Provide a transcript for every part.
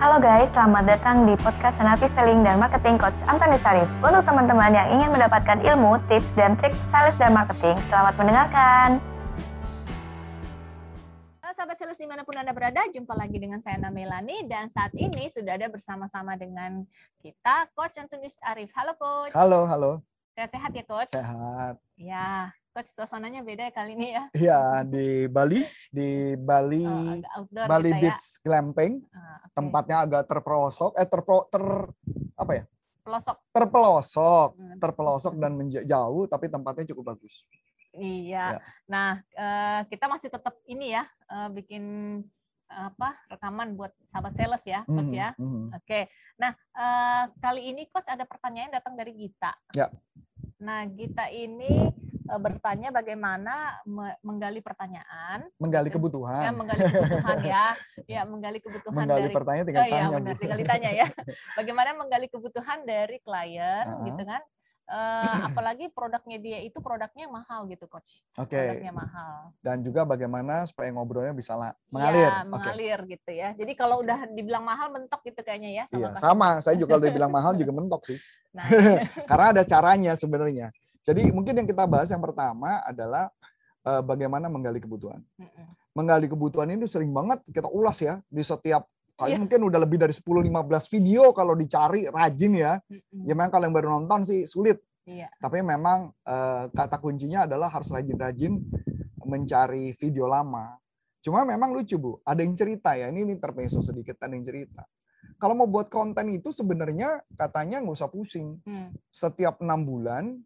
Halo guys, selamat datang di podcast Senapi Selling dan Marketing Coach Antoni Sarif. Untuk teman-teman yang ingin mendapatkan ilmu, tips, dan trik sales dan marketing, selamat mendengarkan. Halo sahabat sales di mana pun Anda berada, jumpa lagi dengan saya Namelani dan saat ini sudah ada bersama-sama dengan kita Coach Antonius Arif. Halo Coach. Halo, halo. Sehat-sehat ya Coach? Sehat. Ya, Coach suasananya beda ya kali ini ya. Iya, di Bali, di Bali Oh, outdoor Bali kita ya. Beach Glamping. Ah, oke. Tempatnya agak terpelosok, eh terpro, ter apa ya? pelosok. Terpelosok, Hmm. terpelosok dan jauh tapi tempatnya cukup bagus. Iya. Ya. Nah, eh, kita masih tetap ini ya, eh, bikin apa rekaman buat sahabat sales ya, Coach Mhm, ya. mhm. Oke, nah eh, kali ini coach ada pertanyaan datang dari Gita. Ya. Nah, Gita ini bertanya bagaimana me- menggali pertanyaan, Menggali ya, kebutuhan. menggali kebutuhan ya, ya menggali kebutuhan Menggali dari. pertanyaan Oh tinggal iya tanya. benar, Bu. tinggal ditanya ya. Bagaimana menggali kebutuhan dari klien, Ah. gitu kan? Eh, apalagi produknya dia itu produknya mahal gitu, coach. Oke. Produknya mahal. Dan juga bagaimana supaya ngobrolnya bisa la- mengalir. Iya, Oke. mengalir gitu ya. Jadi kalau udah dibilang mahal mentok gitu kayaknya ya. Iya, customer. sama. Saya juga kalau dibilang mahal juga mentok sih. Nah, Karena ada caranya sebenarnya. Jadi mungkin yang kita bahas yang pertama adalah eh, bagaimana menggali kebutuhan. mm-mm. menggali kebutuhan ini sering banget kita ulas ya di setiap kali Iya. mungkin udah lebih dari 10-15 video kalau dicari rajin ya. Mm-mm. Ya memang kalau yang baru nonton sih sulit, Iya. tapi memang eh, kata kuncinya adalah harus rajin-rajin mencari video lama. Cuma memang lucu Bu, ada yang cerita ya, ini intermezzo sedikit ada yang cerita. Kalau mau buat konten itu sebenarnya katanya nggak usah pusing. Hmm. Setiap enam bulan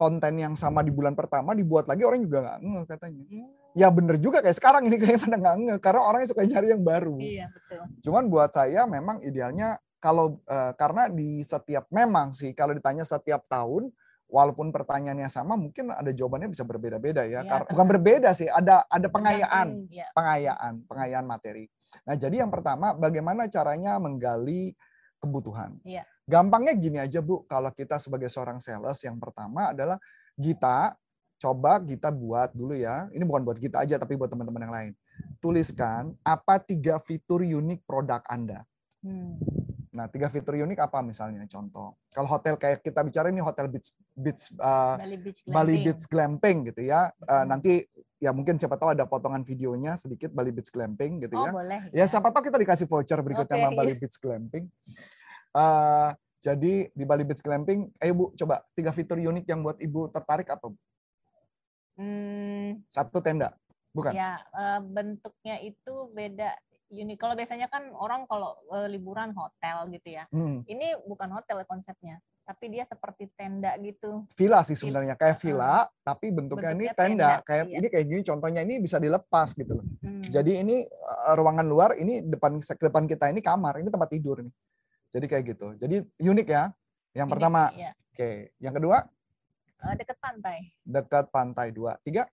konten yang sama di bulan pertama dibuat lagi orang juga nggak ngeh katanya. Hmm. Ya bener juga kayak sekarang ini kayak pada nggak ngeh karena orangnya suka cari yang baru. Iya betul. Cuman buat saya memang idealnya kalau eh, karena di setiap memang sih kalau ditanya setiap tahun walaupun pertanyaannya sama mungkin ada jawabannya bisa berbeda-beda ya. Iya, Kar- Bukan berbeda sih, ada ada pengayaan, ya. pengayaan, pengayaan materi. Nah, jadi yang pertama bagaimana caranya menggali kebutuhan. Iya. Gampangnya gini aja, Bu, kalau kita sebagai seorang sales yang pertama adalah kita coba kita buat dulu ya. Ini bukan buat kita aja tapi buat teman-teman yang lain. Tuliskan apa tiga fitur unik produk Anda. Hmm. Nah, tiga fitur unik apa misalnya? Contoh, kalau hotel kayak kita bicara ini hotel beach beach uh, Bali Beach Bali Glamping. Beach Glamping gitu ya. Uh, Hmm. nanti ya mungkin siapa tahu ada potongan videonya sedikit Bali Beach Glamping gitu Oh ya. boleh. Ya siapa tahu kita dikasih voucher berikutnya Oke, sama Bali Beach Glamping. Uh, jadi di Bali Beach Glamping, ayo Bu coba tiga fitur unik yang buat Ibu tertarik apa? Bu? Hmm, Satu tenda, bukan? ya eh, bentuknya itu beda. Unik. Kalau biasanya kan orang kalau eh, liburan hotel gitu ya. Hmm, Ini bukan hotel konsepnya, tapi dia seperti tenda gitu. villa sih sebenarnya kayak villa, tapi bentuknya, ini Bentuknya tenda. tenda, Kayak iya. ini kayak gini contohnya ini bisa dilepas gitu loh. Hmm. Jadi ini uh, ruangan luar, ini depan depan kita ini kamar, ini tempat tidur nih. Jadi kayak gitu. Jadi unik ya. Yang Unik, pertama, ya. oke. Yang kedua, Eh, dekat pantai. dekat pantai dua, tiga.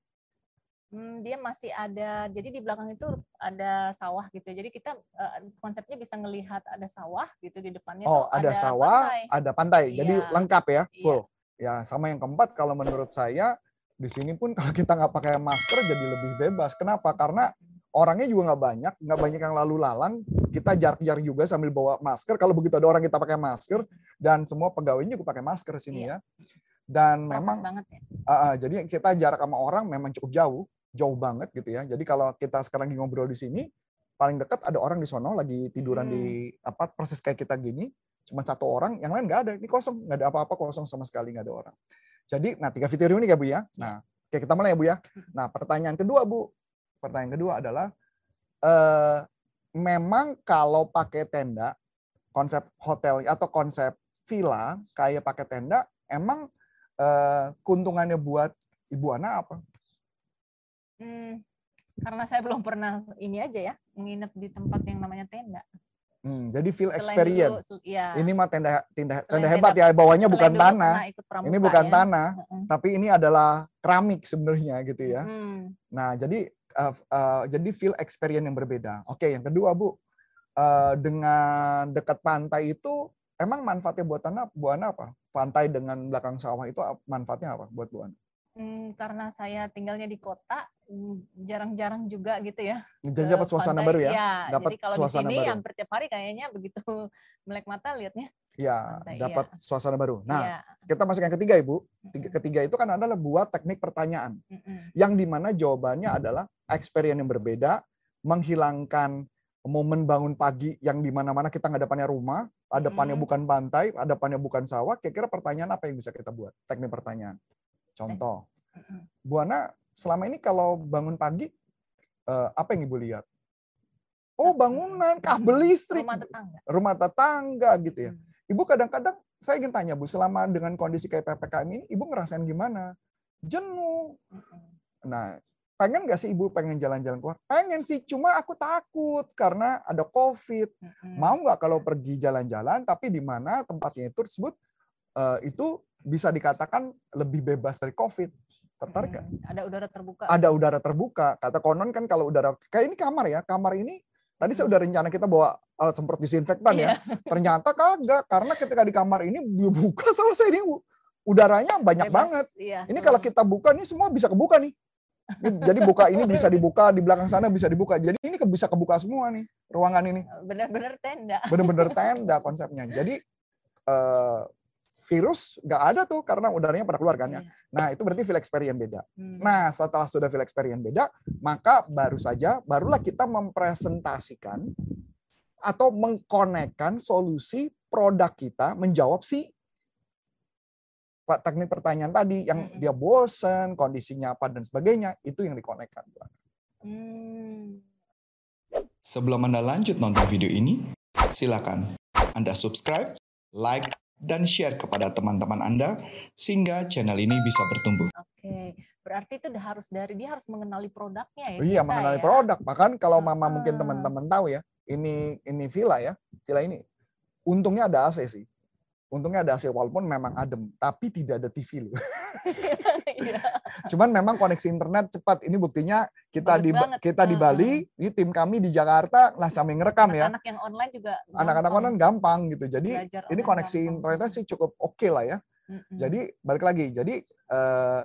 Hmm, dia masih ada. Jadi di belakang itu ada sawah gitu. Jadi kita eh, konsepnya bisa ngelihat ada sawah gitu di depannya. Oh, tuh ada sawah, pantai. ada pantai. Jadi Iya. lengkap ya, Iya. full. Ya, sama yang keempat kalau menurut saya di sini pun kalau kita nggak pakai masker jadi lebih bebas. Kenapa? Karena orangnya juga nggak banyak, nggak banyak yang lalu lalang. Kita jarak-jarak juga sambil bawa masker. Kalau begitu ada orang kita pakai masker dan semua pegawainya juga pakai masker sini Iya. ya. Dan memang banget ya. Ah, jadi kita jarak sama orang memang cukup jauh, jauh banget gitu ya. Jadi kalau kita sekarang ngobrol di sini, paling dekat ada orang di sono lagi tiduran Hmm. di apa persis kayak kita gini, cuma satu orang, yang lain nggak ada, ini kosong, nggak ada apa-apa kosong sama sekali nggak ada orang. Jadi, nah tiga fitur ini ya bu ya. Nah, oke kita mulai ya bu ya. Nah pertanyaan kedua bu, pertanyaan kedua adalah, eh, memang kalau pakai tenda, konsep hotel atau konsep villa kayak pakai tenda, emang eh, keuntungannya buat Ibu Ana apa? Hmm, karena saya belum pernah ini aja ya, nginep di tempat yang namanya tenda. Hmm, jadi feel Selain experience. su- ya, Ini mah tenda tenda tenda hebat tenda- ya, bawahnya bukan tanah. pramuka Ini bukan ya. tanah, Heeh. tapi ini adalah keramik sebenarnya gitu ya. Hmm, Nah, jadi eh, eh, jadi feel experience yang berbeda. Oke, yang kedua Bu, Eh, dengan dekat pantai itu emang manfaatnya buat tanah Bu Ana apa? Pantai dengan belakang sawah itu manfaatnya apa buat Bu Ana? Hmm, karena saya tinggalnya di kota, mm, jarang-jarang juga gitu ya. Jadi dapat suasana pantai. baru ya. Iya, Dapat jadi kalau di suasana sini baru. hampir tiap hari kayaknya begitu melek mata lihatnya. Ya, Pantai, dapat suasana baru. Nah, Iya. kita masuk yang ketiga, Ibu. Ketiga itu kan adalah buat teknik pertanyaan. mm-mm. yang di mana jawabannya adalah experience yang berbeda, menghilangkan momen bangun pagi yang di mana-mana kita nggak depannya rumah, hadapannya Mm-mm. bukan pantai, hadapannya bukan sawah. Kira-kira pertanyaan apa yang bisa kita buat? Teknik pertanyaan. Contoh. Bu Ana selama ini kalau bangun pagi eh, apa yang Ibu lihat? Oh bangunan, kabel listrik, Rumah tetangga. rumah tetangga gitu ya. Hmm. Ibu kadang-kadang saya ingin tanya Bu, selama dengan kondisi kayak PPKM ini, Ibu ngerasain gimana? Jenuh. Nah, pengen nggak sih ibu pengen jalan-jalan keluar? Pengen sih, cuma aku takut karena ada COVID. Mau nggak kalau pergi jalan-jalan, tapi di mana tempatnya itu tersebut eh, itu bisa dikatakan lebih bebas dari COVID. Tertarik nggak? Mm-mm. Ada udara terbuka. Ada udara terbuka. Kata konon kan kalau udara kayak ini kamar ya, kamar ini tadi saya udah rencana kita bawa alat semprot disinfektan ya. Iya. Ternyata kagak karena ketika di kamar ini buka selesai ini udaranya banyak Bebas, banget. Iya. Ini kalau Mm. kita buka nih semua bisa kebuka nih. Ini- Jadi buka ini bisa dibuka di belakang sana bisa dibuka. Jadi ini bisa kebuka semua nih ruangan ini. benar-benar tenda. Bener-bener tenda konsepnya. Jadi eh, virus nggak ada tuh karena udaranya pada keluar kan ya. Iya. Nah itu berarti feel experience beda. Hmm. Nah setelah sudah feel experience beda, maka baru saja barulah kita mempresentasikan atau mengkonekkan solusi produk kita menjawab si Pak teknik pertanyaan tadi yang Mm-mm. dia bosen, kondisinya apa dan sebagainya, itu yang dikonekkan. Hmm. Sebelum Anda lanjut nonton video ini, silakan Anda subscribe, like, dan share kepada teman-teman Anda sehingga channel ini bisa bertumbuh. Oke, berarti itu harus dari dia harus mengenali produknya ya. Iya, kita mengenali ya. produk. Bahkan kalau mama mungkin Ah. teman-teman tahu ya, ini ini villa ya, villa ini. Untungnya ada AC sih. Untungnya ada AC walaupun memang adem, tapi tidak ada TV loh. Iya. Cuman memang koneksi internet cepat. Ini buktinya kita Bagus di banget. kita di Ah, Bali, ini tim kami di Jakarta lah sambil ngerekam ya. Anak-anak yang online juga Anak-anak online gampang gitu. Jadi belajar ini koneksi gampang. internetnya sih cukup oke lah ya. Mm-mm. Jadi balik lagi. Jadi eh,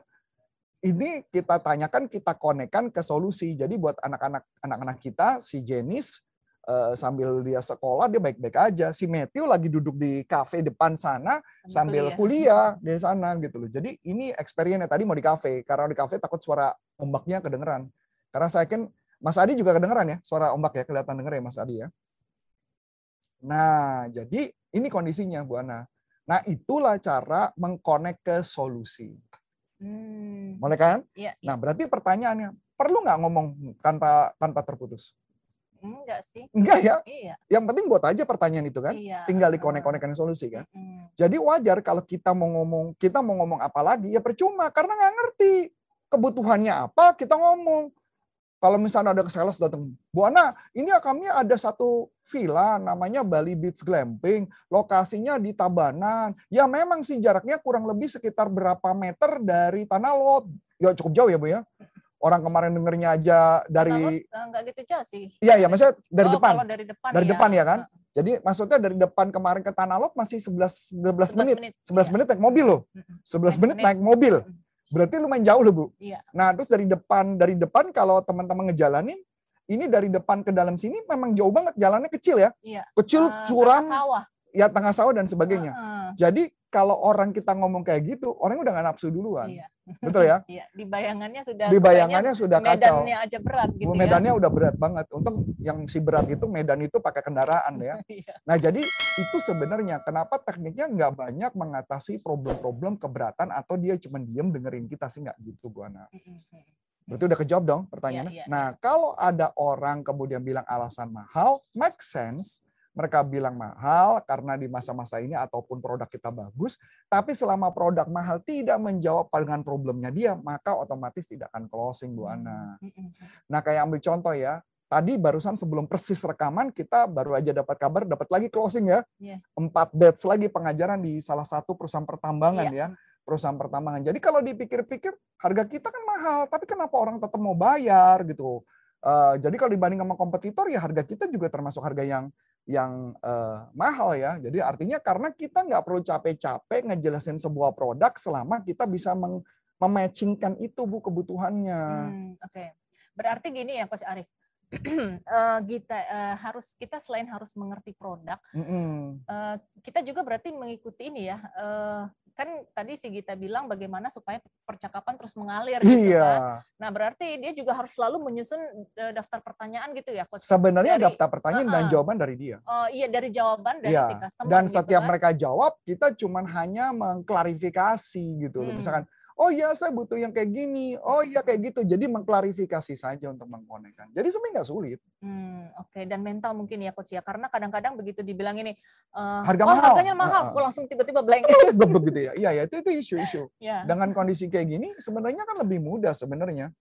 ini kita tanyakan, kita konekkan ke solusi. Jadi buat anak-anak anak-anak kita, si Jenis eh, sambil dia sekolah dia baik-baik aja. Si Matthew lagi duduk di kafe depan sana sambil kuliah di sana gitu loh. Jadi ini experience tadi mau di kafe karena di kafe takut suara ombaknya kedengeran. Karena saya yakin Mas Adi juga kedengeran ya suara ombak ya kelihatan denger ya Mas Adi ya. Nah, jadi ini kondisinya Bu Ana. Nah, itulah cara mengkonek ke solusi. Hmm. Mulai kan? Iya, Nah, berarti pertanyaannya, perlu nggak ngomong tanpa tanpa terputus? Enggak sih? Enggak ya. Iya, Yang penting buat aja pertanyaan itu kan. iya. Tinggal dikonek-konekkan solusi kan. Mm-mm. Jadi wajar kalau kita mau ngomong, kita mau ngomong apa lagi ya percuma karena nggak ngerti kebutuhannya apa kita ngomong. Kalau misalnya ada sales datang, Bu Ana, ini kami ada satu villa namanya Bali Beach Glamping, lokasinya di Tabanan. Ya memang sih jaraknya kurang lebih sekitar berapa meter dari tanah lot. Ya cukup jauh ya Bu ya. Orang kemarin dengernya aja dari, enggak gitu jauh sih. iya ya maksudnya dari Oh, depan. Kalau dari depan Dari depan ya kan? Jadi maksudnya dari depan kemarin ke tanah lot masih 11 11 11 menit. 11 iya. menit naik mobil loh. Mm-mm. 11 11 menit menit. naik mobil. Berarti lumayan jauh loh, Bu. Iya. Nah, terus dari depan dari depan kalau teman-teman ngejalanin ini dari depan ke dalam sini memang jauh banget, jalannya kecil ya. Iya. Kecil, Eh, curam, tengah sawah. ya tengah sawah dan sebagainya. Heeh. Jadi kalau orang kita ngomong kayak gitu, orang udah nggak nafsu duluan. Iya. Betul ya? Iya, di bayangannya sudah Di bayangannya sudah kacau. medannya aja berat gitu ya. Medannya udah berat banget. Untung yang si berat itu medan itu pakai kendaraan ya. Iya. Nah, jadi itu sebenarnya kenapa tekniknya nggak banyak mengatasi problem-problem keberatan atau dia cuma diem dengerin kita sih nggak gitu, Bu Ana. Mm-mm. Berarti udah kejawab dong pertanyaannya. Iya, iya, nah, kalau ada orang kemudian bilang alasan mahal, make sense. Mereka bilang mahal karena di masa-masa ini ataupun produk kita bagus, tapi selama produk mahal tidak menjawab dengan problemnya dia, maka otomatis tidak akan closing, Bu Ana. Mm-mm. Nah, kayak ambil contoh ya. Tadi barusan sebelum persis rekaman kita baru aja dapat kabar dapat lagi closing ya. Iya. Empat batch lagi pengajaran di salah satu perusahaan pertambangan Iya. ya. Perusahaan pertambangan. Jadi kalau dipikir-pikir harga kita kan mahal, tapi kenapa orang tetap mau bayar gitu? Eh, jadi kalau dibanding sama kompetitor ya harga kita juga termasuk harga yang yang eh, mahal ya. Jadi artinya karena kita nggak perlu capek-capek ngejelasin sebuah produk selama kita bisa meng- mematchingkan itu Bu kebutuhannya. Hmm, Oke, berarti gini ya Coach Arif. Eh, kita eh, harus kita selain harus mengerti produk, Mm-mm. eh, kita juga berarti mengikuti ini ya. eh, kan tadi si Gita bilang bagaimana supaya percakapan terus mengalir gitu kan. Iya, Nah, berarti dia juga harus selalu menyusun eh, daftar pertanyaan gitu ya, coach. sebenarnya Dari- daftar pertanyaan dan Uh-uh. jawaban dari dia. Oh iya dari jawaban dari Iya, si customer. Dan gitu setiap kan. mereka jawab, kita cuman hanya mengklarifikasi gitu. Hmm. Misalkan, oh iya saya butuh yang kayak gini, oh iya kayak gitu. Jadi mengklarifikasi saja untuk mengkonekkan. Jadi sebenarnya nggak sulit. Hmm, Oke, dan mental mungkin ya coach ya, karena kadang-kadang begitu dibilang ini eh, Harga oh, mahal." harganya mahal, Uh-uh. Gua langsung tiba-tiba blank. Gebek gitu ya. Iya ya, itu itu isu-isu. ya. Dengan kondisi kayak gini, sebenarnya kan lebih mudah sebenarnya.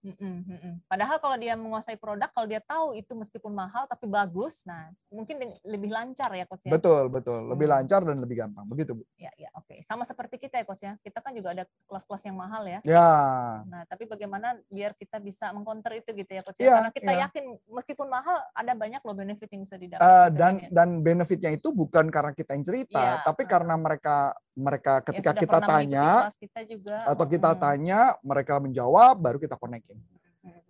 Padahal kalau dia menguasai produk, kalau dia tahu itu meskipun mahal tapi bagus, nah mungkin lebih lancar ya coach ya. Betul, betul. Lebih Hmm. lancar dan lebih gampang. Begitu, Bu. Ya, ya, oke. Sama seperti kita ya coach ya. Kita kan juga ada kelas-kelas yang mahal ya. Ya, Nah, tapi bagaimana biar kita bisa mengcounter itu gitu ya coach ya? Iya, Karena kita iya. yakin meskipun mahal ada banyak loh benefit yang bisa didapat. Eh, gitu dan kan ya. dan benefitnya itu bukan karena kita yang cerita, Iya, tapi uh. karena mereka mereka Yang ketika sudah kita tanya kita juga atau kita mm, tanya, mereka menjawab, baru kita konekin.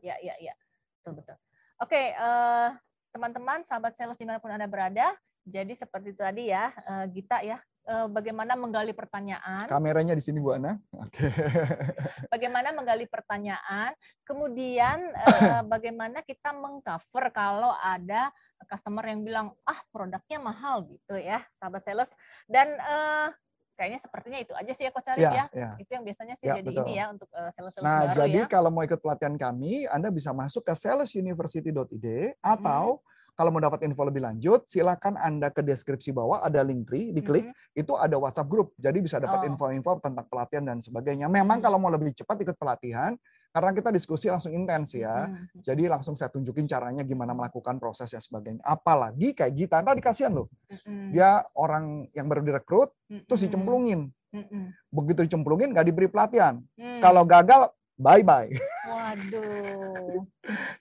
Ya, ya, ya. Betul, betul. Oke, eh, teman-teman, sahabat sales di mana pun Anda berada, jadi seperti tadi ya, eh, Gita ya, bagaimana menggali pertanyaan, Kameranya di sini Bu Ana. Oke. bagaimana menggali pertanyaan, kemudian eh, bagaimana kita mengcover kalau ada customer yang bilang ah produknya mahal gitu ya, sahabat sales. Dan eh, kayaknya sepertinya itu aja sih ya Coach Arif ya. Ya, ya. Itu yang biasanya sih Ya, jadi betul. ini ya untuk eh, sales-sales Nah, baru jadi ya. kalau mau ikut pelatihan kami, Anda bisa masuk ke salesuniversity.id atau kalau mau dapat info lebih lanjut, silakan Anda ke deskripsi bawah ada link tree, diklik, Mhm. itu ada WhatsApp group. Jadi bisa dapat Oh. info-info tentang pelatihan dan sebagainya. Memang Hmm. kalau mau lebih cepat ikut pelatihan, karena kita diskusi langsung intens ya. Mhm. Jadi langsung saya tunjukin caranya gimana melakukan proses dan sebagainya. Apalagi kayak Gita, tadi kasihan loh. Mhm. Dia orang yang baru direkrut, terus Mhm. dicemplungin. Mhm. Begitu dicemplungin, nggak diberi pelatihan. Hmm. Kalau gagal, bye-bye. waduh.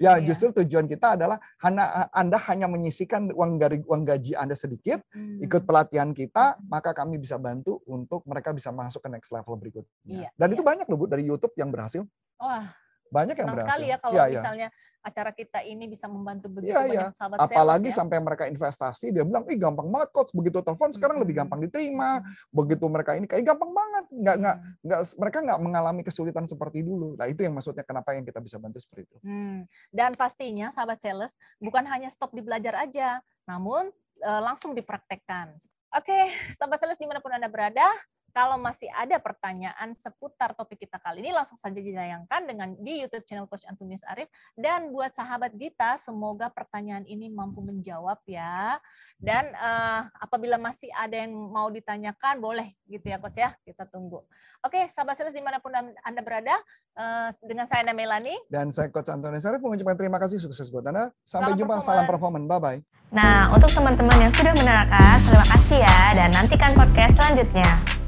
Ya, Iya. justru tujuan kita adalah hana- Anda hanya menyisikan uang dari uang gaji Anda sedikit, Hmm. ikut pelatihan kita, Hmm. maka kami bisa bantu untuk mereka bisa masuk ke next level berikutnya. Iya, Dan iya. itu banyak loh Bu dari YouTube yang berhasil. Wah, Banyak yang senang berhasil. sekali ya kalau iya. misalnya acara kita ini bisa membantu begitu Iya, banyak iya. sahabat Apalagi sales ya. sampai mereka investasi, dia bilang, ih gampang banget coach, begitu telepon sekarang lebih gampang diterima, begitu mereka ini kayak gampang banget, nggak nggak Hmm. nggak mereka nggak mengalami kesulitan seperti dulu. Nah itu yang maksudnya kenapa yang kita bisa bantu seperti itu. Hmm, Dan pastinya sahabat sales bukan hanya stop di belajar aja, namun eh, langsung dipraktekkan. Oke, sahabat sales di mana pun Anda berada, kalau masih ada pertanyaan seputar topik kita kali ini, langsung saja ditayangkan dengan di YouTube channel Coach Antonius Arif. Dan buat sahabat Gita, semoga pertanyaan ini mampu menjawab ya. Dan eh, apabila masih ada yang mau ditanyakan, boleh gitu ya Coach ya, kita tunggu. Oke, sahabat sales di mana pun Anda berada, eh, dengan saya Ana Melani, Dan saya Coach Antoni Sarif mengucapkan terima kasih, sukses buat Anda. Sampai Salam jumpa, salam performance. performance. Bye-bye. Nah, untuk teman-teman yang sudah menerangkan, terima kasih ya, dan nantikan podcast selanjutnya.